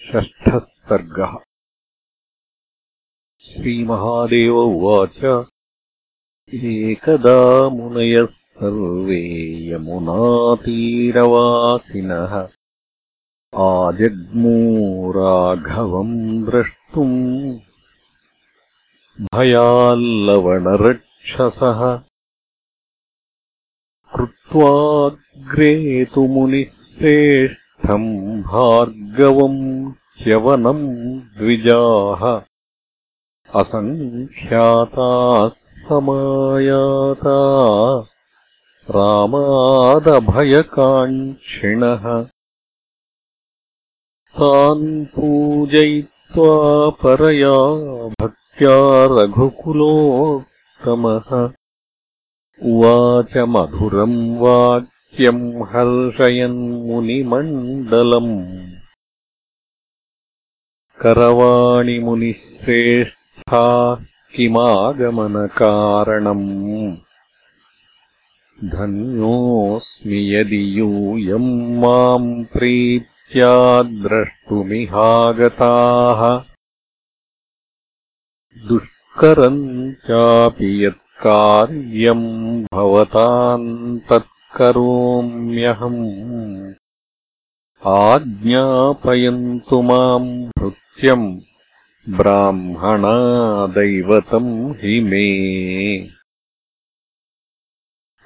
षष्ठः सर्गः श्रीमहादेव उवाच। एकदा मुनयः सर्वे यमुनातीरवासिनः। आजग्मूराघवम् द्रष्टुम् भयाल्लवणरक्षसः कृत्वाग्रे तु मुनिः भार्गवम् च्यवनम् द्विजाः असङ्ख्याताः समायाता रामादभयकाङ्क्षिणः तान् पूजयित्वा परया भक्त्या रघुकुलोत्तमः। उवाच मधुरम् वाक् हर्षयन् मुनिमण्डलम्। करवाणि मुनिश्रेष्ठा किमागमनकारणम्। धन्योऽस्मि यदि यूयम् माम् प्रीत्या द्रष्टुमिहागताः। दुष्करम् चापि यत्कार्यम् भवताम् तत् करोम्यहम्। आज्ञापयन्तु माम् भृत्यम् ब्राह्मणादैवतम् हि मे।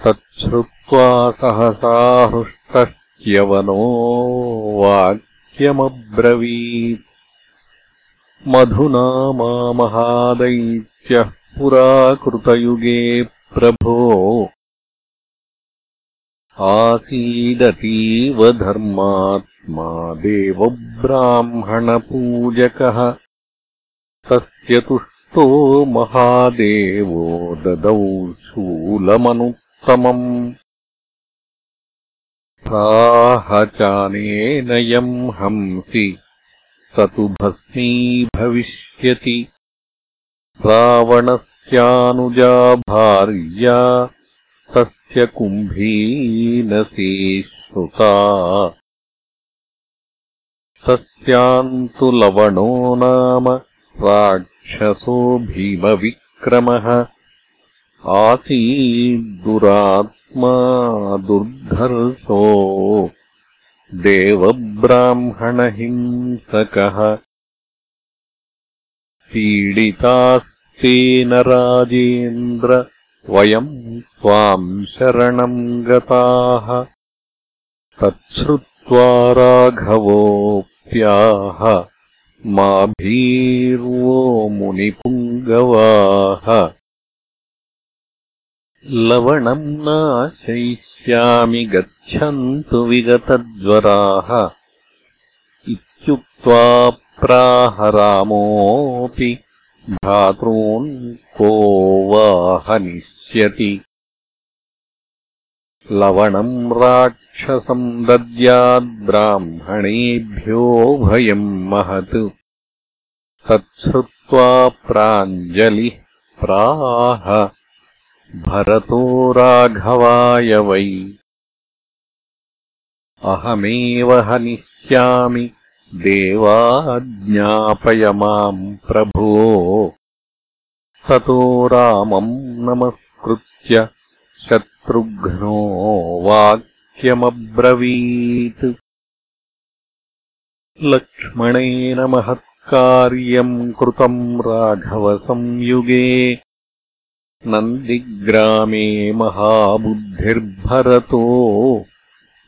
तच्छ्रुत्वा सहसा हृष्टश्च्यवनो वाक्यमब्रवीत्। मधुना मामहादैत्यः पुराकृतयुगे प्रभो आसीदतीव धर्मात्मा देवब्राह्मणपूजकः तस्य तुष्टो महादेवो ददौ शूलमनुत्तमम्। चानेनयम् हंसि स तु भस्मीभविष्यति रावणस्यानुजा भार्या कुम्भीनसी श्रुता तस्याम् तु लवणो नाम राक्षसो भीमविक्रमः आसीद्दुरात्मा दुर्धर्षो देवब्राह्मणहिंसकः। पीडितास्तेन राजेन्द्र वयम् त्वाम् शरणम् गताः। तच्छ्रुत्वा राघवोऽप्याह। मा भीर्वो मुनिपुङ्गवाः। लवणम् नाशयिष्यामि गच्छन्तु विगतज्वराः। इत्युक्त्वा प्राह रामोऽपि भ्रातॄन् को वाहनिष्यति लवणम् राक्षसम् दद्याद्ब्राह्मणेभ्यो भयम् महत्। तच्छ्रुत्वा प्राञ्जलिः प्राह। भरतो राघवाय वै। अहमेव हनिष्यामि देवाज्ञापय माम् प्रभो। ततो रामम् नमस्कृत्य शत्रुघ्नो वाक्यमब्रवीत्। लक्ष्मणेन महत्कार्यम् कृतम् राघवसंयुगे। नन्दिग्रामे महाबुद्धिर्भरतो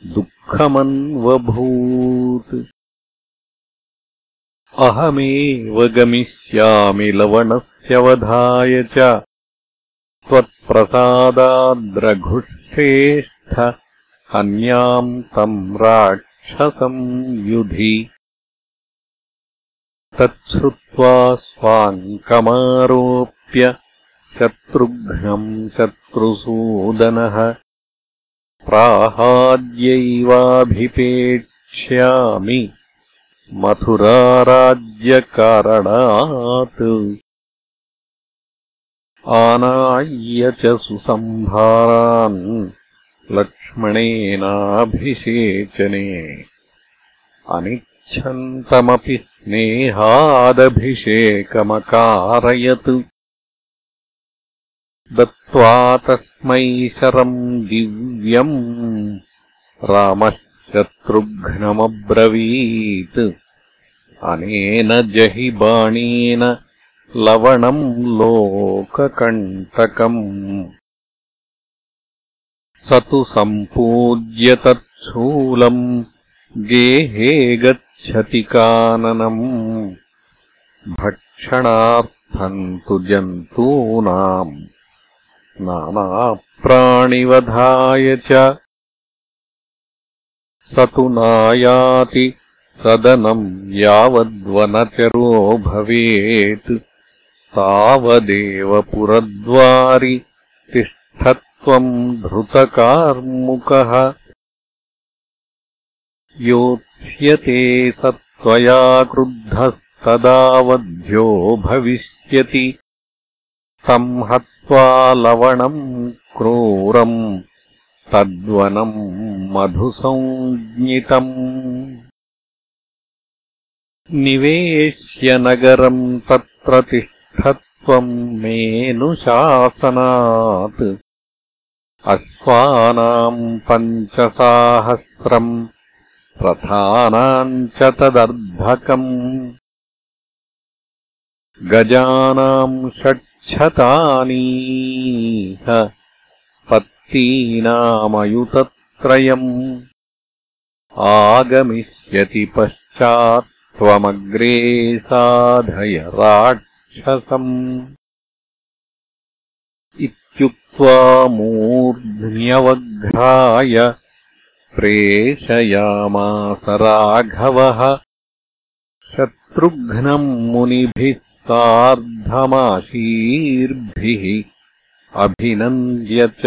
दुःखमन्वभूत् अहमेव गमिष्यामि लवणस्यवधाय च। त्वत्प्रसादाद्रघुष्ठेष्ठ अन्याम् तम् राक्षसम् युधि। तच्छ्रुत्वा स्वाङ्कमारोप्य शत्रुघ्नम् शत्रुसूदनः। प्राहाद्यैवाभिपेक्ष्यामि मथुराराज्यकारणात् आनाय्य च सुसम्भारान् लक्ष्मणेनाभिषेचने अनिच्छन्तमपि स्नेहादभिषेकमकारयत् दत्त्वा तस्मै शरम् दिव्यम् रामः शत्रुघ्नमब्रवीत् अनेन जहि बाणेन लवणम् लोककण्टकम्। स तु सम्पूज्य तत्शूलम् गेहे गच्छति काननम्। भक्षणार्थम् तु जन्तूनाम् नानाप्राणिवधाय च। स तु नायाति सदनम् यावद्वनचरो भवेत्। तावदेव पुरद्वारि तिष्ठत्वम् धृतकार्मुकः। योत्स्यते स त्वया क्रुद्धस्तदावध्यो भविष्यति। संहत्वा लवणम् क्रूरम् तद्वनम् मधुसंज्ञितम् निवेश्य नगरम् तत्र तिष्ठत्वम् मेनुशासनात्। अश्वानाम् पञ्चसाहस्रम् रथानाम् च तदर्धकम्। गजानाम् षट्शतानीह पत्तीनामयुतत्रयम् आगमिष्यति पश्चात् त्वमग्रे साधय राक्षसम् इत्युक्त्वा मूर्ध्न्यवघ्राय प्रेषयामास राघवः। शत्रुघ्नम् मुनिभिः सार्धमाशीर्भिः अभिनन्द्य च।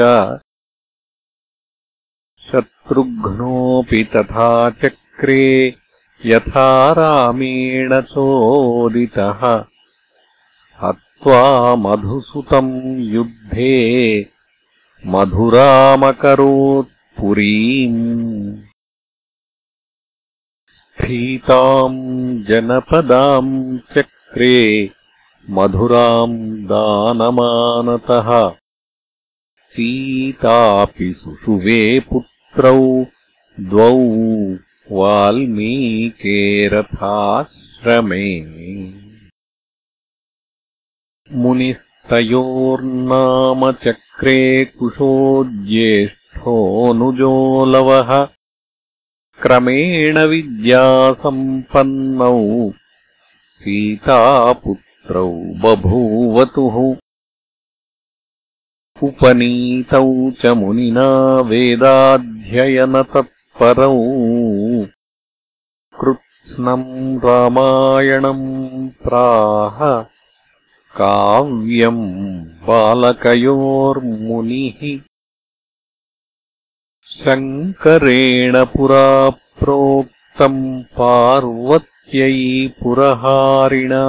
शत्रुघ्नोऽपि तथा चक्रे यथा रामेण चोदितः। हत्वा मधुसुतम् युद्धे मधुरामकरोत्पुरीम् स्फीताम् जनपदाम् चक्रे मधुराम् दानमानतः। सीतापि सुषुवे पुत्रौ द्वौ वाल्मीकेरथाश्रमे। मुनिस्तयोर्नामचक्रे कुशो क्रमेण विद्यासम्पन्नौ सीतापुत्रौ बभूवतुः। उपनीतौ च मुनिना वेदाध्ययनतत्परौ कृत्स्नम् रामायणम् प्राह काव्यम् बालकयोर्मुनिः। शङ्करेण पुरा प्रोक्तम् पार्वत्यै पुरहारिणा।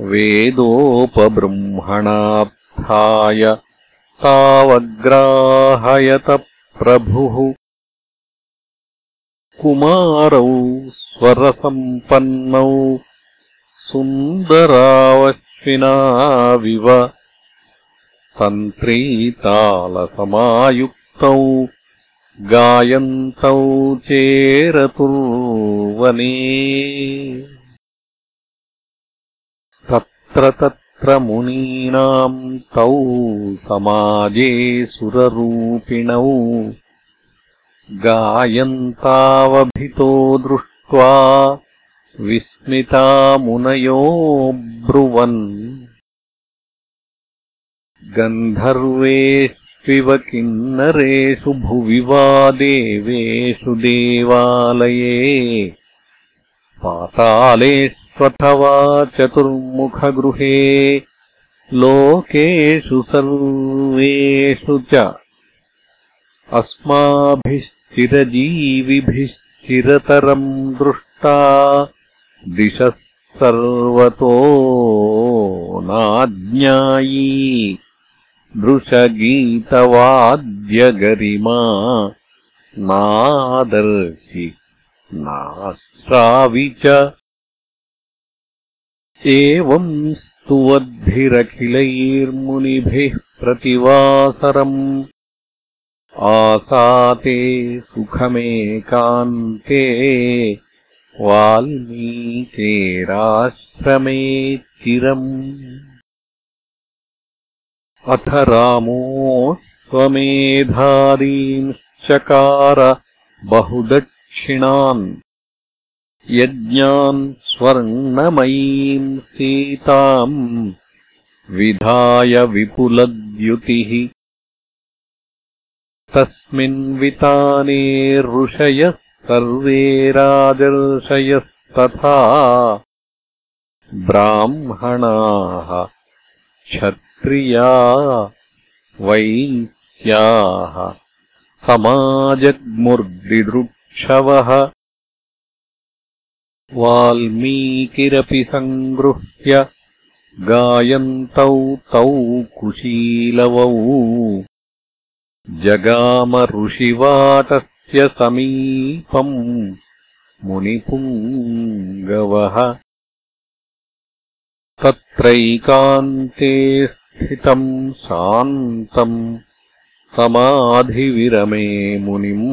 वेदोपबृंहणार्थाय तावग्राहयत प्रभुः कुमारौ स्वरसम्पन्नौ सुन्दरावश्विनाविव तन्त्रीतालसमायुक्तौ गायन्तौ चेरतुर्वने। तत्र तत्र मुनीनाम् तौ समाजे सुररूपिणौ गायन्तावभितो दृष्ट्वा विस्मिता मुनयोऽब्रुवन् गन्धर्वेष्विव किन्नरेषु भुवि वा देवेषु देवालये। पातालेष्वथवा चतुर्मुखगृहे। लोकेषु सर्वेषु च अस्माभिश्चिरजीविभिश्चिरतरम् दृष्टा दिशः सर्वतो नाज्ञायी दृशगीतवाद्यगरिमा नादर्शि नाश्रावि च एवम् स्तुवद्भिरखिलैर्मुनिभिः प्रतिवासरम् आसाते सुखमेकान्ते वाल्मीकेराश्रमे चिरम्। अथ रामो स्वमेधादींश्चकार बहुदक्षिणान् यज्ञान् स्वर्णमयीम् सीताम् विधाय विपुलद्युतिः तस्मिन्विताने ऋषयः सर्वे राजर्षयस्तथा। ब्राह्मणाः क्षत्रिया वैश्याः समाजग्मुर्दिदृक्षवः वाल्मीकिरपि सङ्गृह्य गायन्तौ तौ कुशीलवौ जगामऋषिवाटस्य समीपम् मुनिपुङ्गवः तत्रैकान्ते स्थितम् शान्तम् समाधिविरमे मुनिम्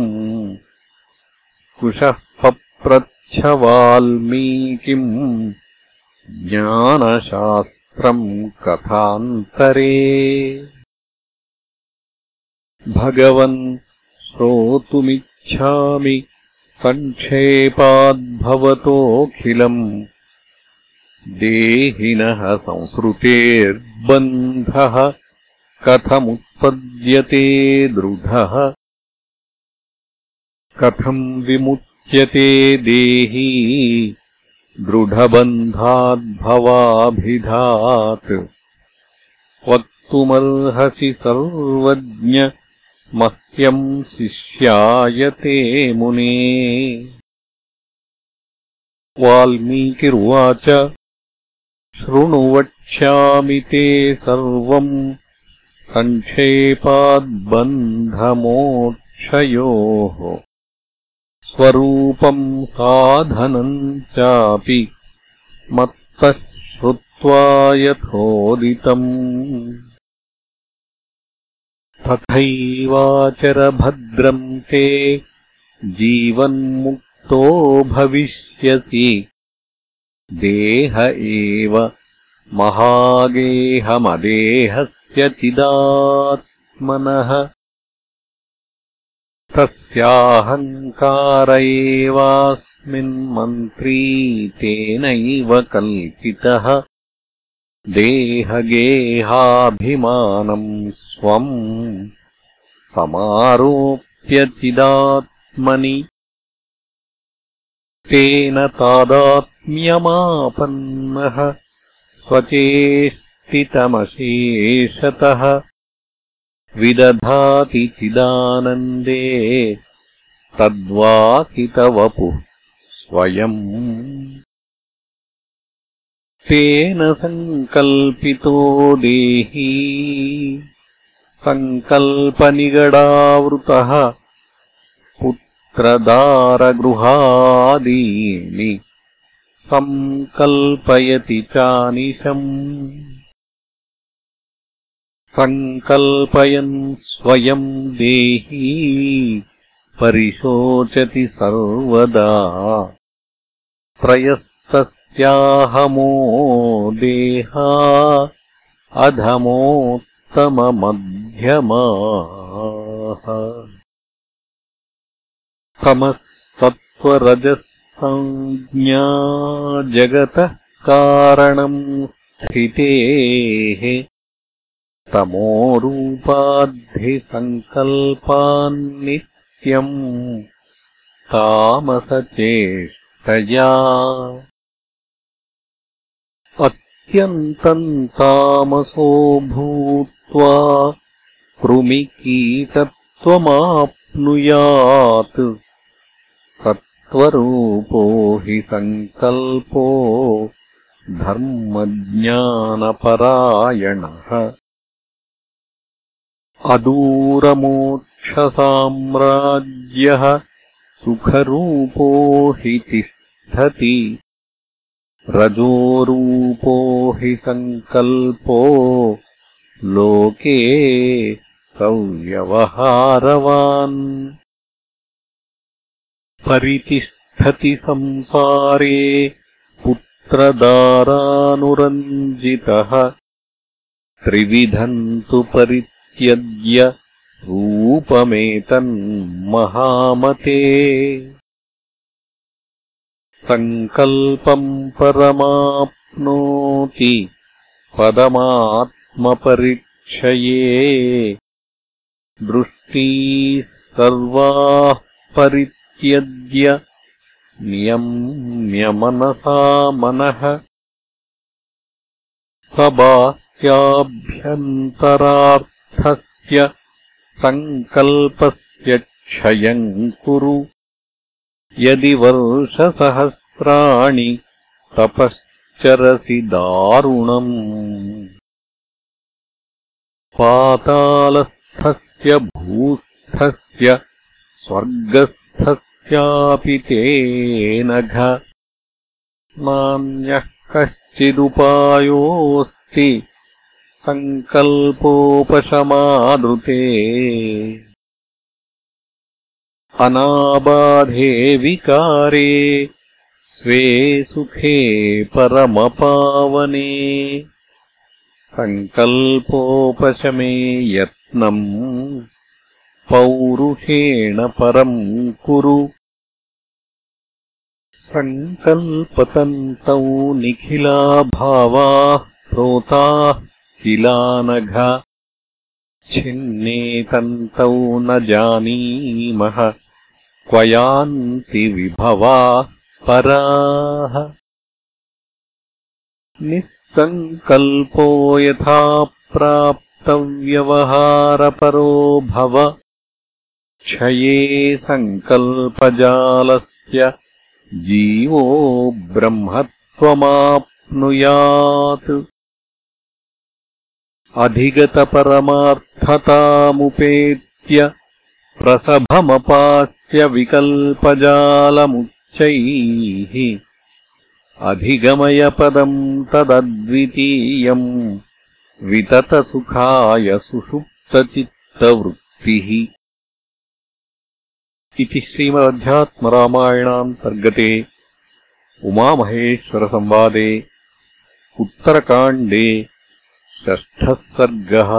कुशः पप्रच्छवाल्मीकिम् ज्ञानशास्त्रम् कथान्तरे भगवन् श्रोतुमिच्छामि सङ्क्षेपाद्भवतोऽखिलम् देहिनः संसृतेर्बन्धः कथमुत्पद्यते दृढः कथम् विमुच्यते देही दृढबन्धाद्भवाभिधात् वक्तुमर्हसि सर्वज्ञ मह्यम् शिष्यायते मुने। वाल्मीकिरुवाच शृणु वक्ष्यामि ते सर्वम् सङ्क्षेपाद्बन्धमोक्षयोः। स्वरूपम् साधनम् चापि मत्तः श्रुत्वा यथोदितम् तथैवाचरभद्रम् ते जीवन्मुक्तो भविष्यसि। देह एव महागेहमदेहस्य चिदात्मनः। तस्याहङ्कार एवास्मिन्मन्त्री तेनैव कल्पितः। देहगेहाभिमानम् स्वम् समारोप्यचिदात्मनि। तेन तादात्म्यमापन्नः स्वचेष्टितमशेषतः। विदधाति चिदानन्दे तद्वाकितवपुः स्वयम्। तेन सङ्कल्पितो देही सङ्कल्पनिगडावृतः पुत्रदारगृहादीनि सङ्कल्पयति चानिशम्। सङ्कल्पयन् स्वयम् देही परिशोचति सर्वदा। त्रयस्तस्याहमो देहा अधमो मध्यमाः तमः संज्ञा जगतः कारणम् स्थितेः तमोरूपाद्धिसङ्कल्पान्नित्यम् तामसचेष्टया। अत्यन्तम् तामसो भूत् कृमिकीटत्वमाप्नुयात्। सत्त्वरूपो हि सङ्कल्पो धर्मज्ञानपरायणः। अदूरमोक्षसाम्राज्यः सुखरूपो हि तिष्ठति। रजोरूपो हि सङ्कल्पो लोके सव्यवहारवान्। परितिष्ठति संसारे पुत्रदारानुरञ्जितः। त्रिविधम् तु परित्यज्य रूपमेतन्महामते सङ्कल्पम् परमाप्नोति पदमात्मपरिक्षये दृष्टीः सर्वाः परित्यज्य नियम्यमनसा मनः स बाह्याभ्यन्तरार्थस्य सङ्कल्पस्य क्षयम् कुरु। यदि वर्षसहस्राणि तपश्चरसि दारुणम् पातालस्थस्य भूस्थस्य स्वर्गस्थस्यापि तेनघ नान्यः कश्चिदुपायोऽस्ति सङ्कल्पोपशमादृते। अनाबाधे विकारे स्वे सुखे परमपावने सङ्कल्पोपशमे यत्नम् पौरुषेण परम् कुरु। सङ्कल्पतन्तौ निखिला भावाः प्रोताः किलानघ। छिन्ने तन्तौ न जानीमः क्व यान्ति विभवाः पराः निःसङ्कल्पो यथा प्राप्तव्यवहारपरो भव। क्षये सङ्कल्पजालस्य जीवो ब्रह्मत्वमाप्नुयात्। अधिगतपरमार्थतामुपेत्य प्रसभमपास्य विकल्पजालमुच्चैः अधिगमयपदम् तदद्वितीयम् विततसुखाय सुषुप्तचित्तवृत्तिः इति श्रीमदध्यात्मरामायणान्तर्गते उमामहेश्वरसंवादे उत्तरकाण्डे षष्ठः सर्गः